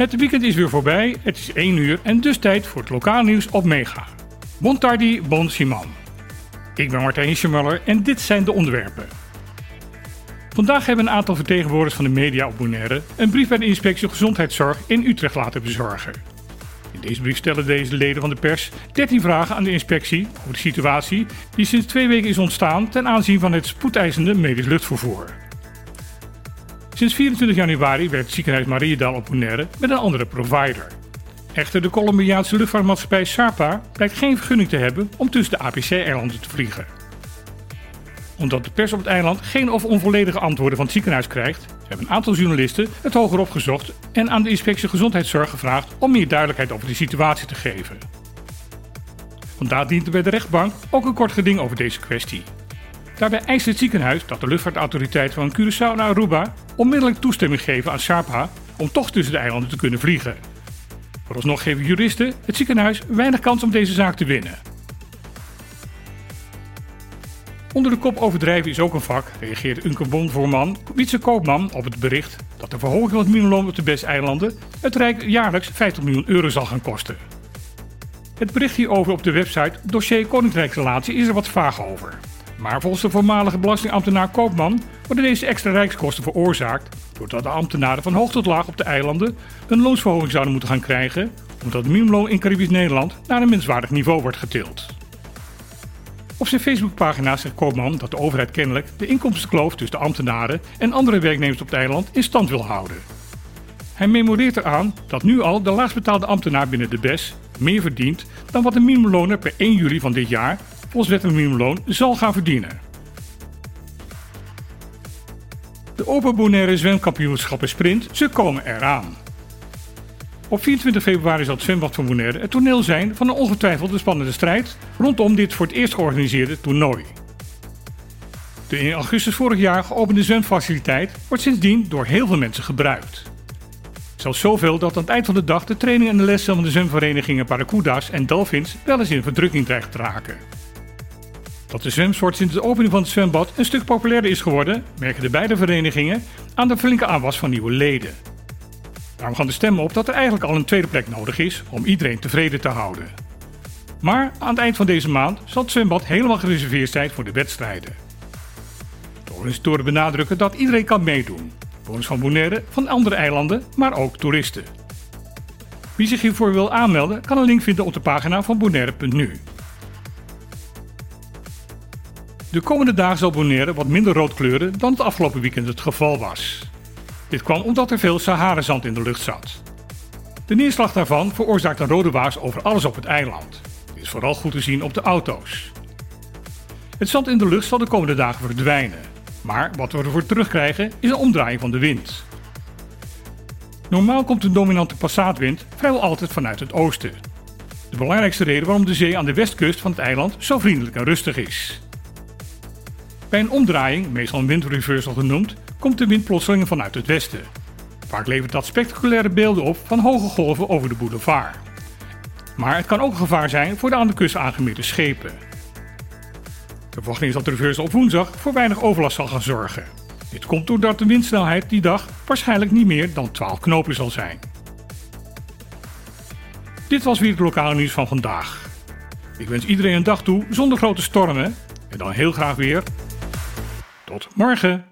Het weekend is weer voorbij, het is 1 uur en dus tijd voor het lokaal nieuws op Mega. Bontardi Bon Simon. Ik ben Martijn Schmuller en dit zijn de onderwerpen. Vandaag hebben een aantal vertegenwoordigers van de media op Bonaire een brief bij de inspectie gezondheidszorg in Utrecht laten bezorgen. In deze brief stellen deze leden van de pers 13 vragen aan de inspectie over de situatie die sinds twee weken is ontstaan ten aanzien van het spoedeisende medisch luchtvervoer. Sinds 24 januari werkt ziekenhuis Mariedal op Bonaire met een andere provider. Echter, de Colombiaanse luchtvaartmaatschappij SAPA blijkt geen vergunning te hebben om tussen de APC-eilanden te vliegen. Omdat de pers op het eiland geen of onvolledige antwoorden van het ziekenhuis krijgt, hebben een aantal journalisten het hoger opgezocht en aan de inspectie gezondheidszorg gevraagd om meer duidelijkheid over de situatie te geven. Vandaar dient er bij de rechtbank ook een kort geding over deze kwestie. Daarbij eist het ziekenhuis dat de luchtvaartautoriteit van Curaçao naar Aruba onmiddellijk toestemming geven aan SAPA om toch tussen de eilanden te kunnen vliegen. Vooralsnog geven juristen het ziekenhuis weinig kans om deze zaak te winnen. Onder de kop overdrijven is ook een vak, reageert Unke Bonvoorman Wietse Koopman op het bericht dat de verhoging van het minimumloon op de Best-eilanden het Rijk jaarlijks 50 miljoen euro zal gaan kosten. Het bericht hierover op de website Dossier Koninkrijksrelatie is er wat vaag over. Maar volgens de voormalige belastingambtenaar Koopman worden deze extra rijkskosten veroorzaakt doordat de ambtenaren van hoog tot laag op de eilanden een loonsverhoging zouden moeten gaan krijgen, omdat het minimumloon in Caribisch Nederland naar een menswaardig niveau wordt getild. Op zijn Facebookpagina zegt Koopman dat de overheid kennelijk de inkomstenkloof tussen de ambtenaren en andere werknemers op het eiland in stand wil houden. Hij memoreert eraan dat nu al de laagstbetaalde ambtenaar binnen de BES meer verdient dan wat een minimumloner per 1 juli van dit jaar wet en minimumloon zal gaan verdienen. De Open Bonaire zwemkampioenschappen sprint, ze komen eraan. Op 24 februari zal het zwembad van Bonaire het toneel zijn van een ongetwijfeld spannende strijd rondom dit voor het eerst georganiseerde toernooi. De in augustus vorig jaar geopende zwemfaciliteit wordt sindsdien door heel veel mensen gebruikt. Zelfs zoveel dat aan het eind van de dag de training en de lessen van de zwemverenigingen Paracuda's en Dolphins wel eens in verdrukking dreigt te raken. Dat de zwemsport sinds de opening van het zwembad een stuk populairder is geworden, merken de beide verenigingen aan de flinke aanwas van nieuwe leden. Daarom gaan de stemmen op dat er eigenlijk al een tweede plek nodig is om iedereen tevreden te houden. Maar aan het eind van deze maand zal het zwembad helemaal gereserveerd zijn voor de wedstrijden. De organisatoren benadrukken dat iedereen kan meedoen. Bewoners van Bonaire, van andere eilanden, maar ook toeristen. Wie zich hiervoor wil aanmelden, kan een link vinden op de pagina van bonaire.nu. De komende dagen zal Bonaire wat minder rood kleuren dan het afgelopen weekend het geval was. Dit kwam omdat er veel Sahara-zand in de lucht zat. De neerslag daarvan veroorzaakt een rode waas over alles op het eiland. Dit is vooral goed te zien op de auto's. Het zand in de lucht zal de komende dagen verdwijnen. Maar wat we ervoor terugkrijgen is een omdraaiing van de wind. Normaal komt de dominante passaatwind vrijwel altijd vanuit het oosten. De belangrijkste reden waarom de zee aan de westkust van het eiland zo vriendelijk en rustig is. Bij een omdraaiing, meestal een windreversal genoemd, komt de wind plotseling vanuit het westen. Vaak levert dat spectaculaire beelden op van hoge golven over de boulevard. Maar het kan ook een gevaar zijn voor de aan de kust aangemeerde schepen. De verwachting is dat de reversal op woensdag voor weinig overlast zal gaan zorgen. Dit komt doordat de windsnelheid die dag waarschijnlijk niet meer dan 12 knopen zal zijn. Dit was weer het lokale nieuws van vandaag. Ik wens iedereen een dag toe zonder grote stormen en dan heel graag weer tot morgen.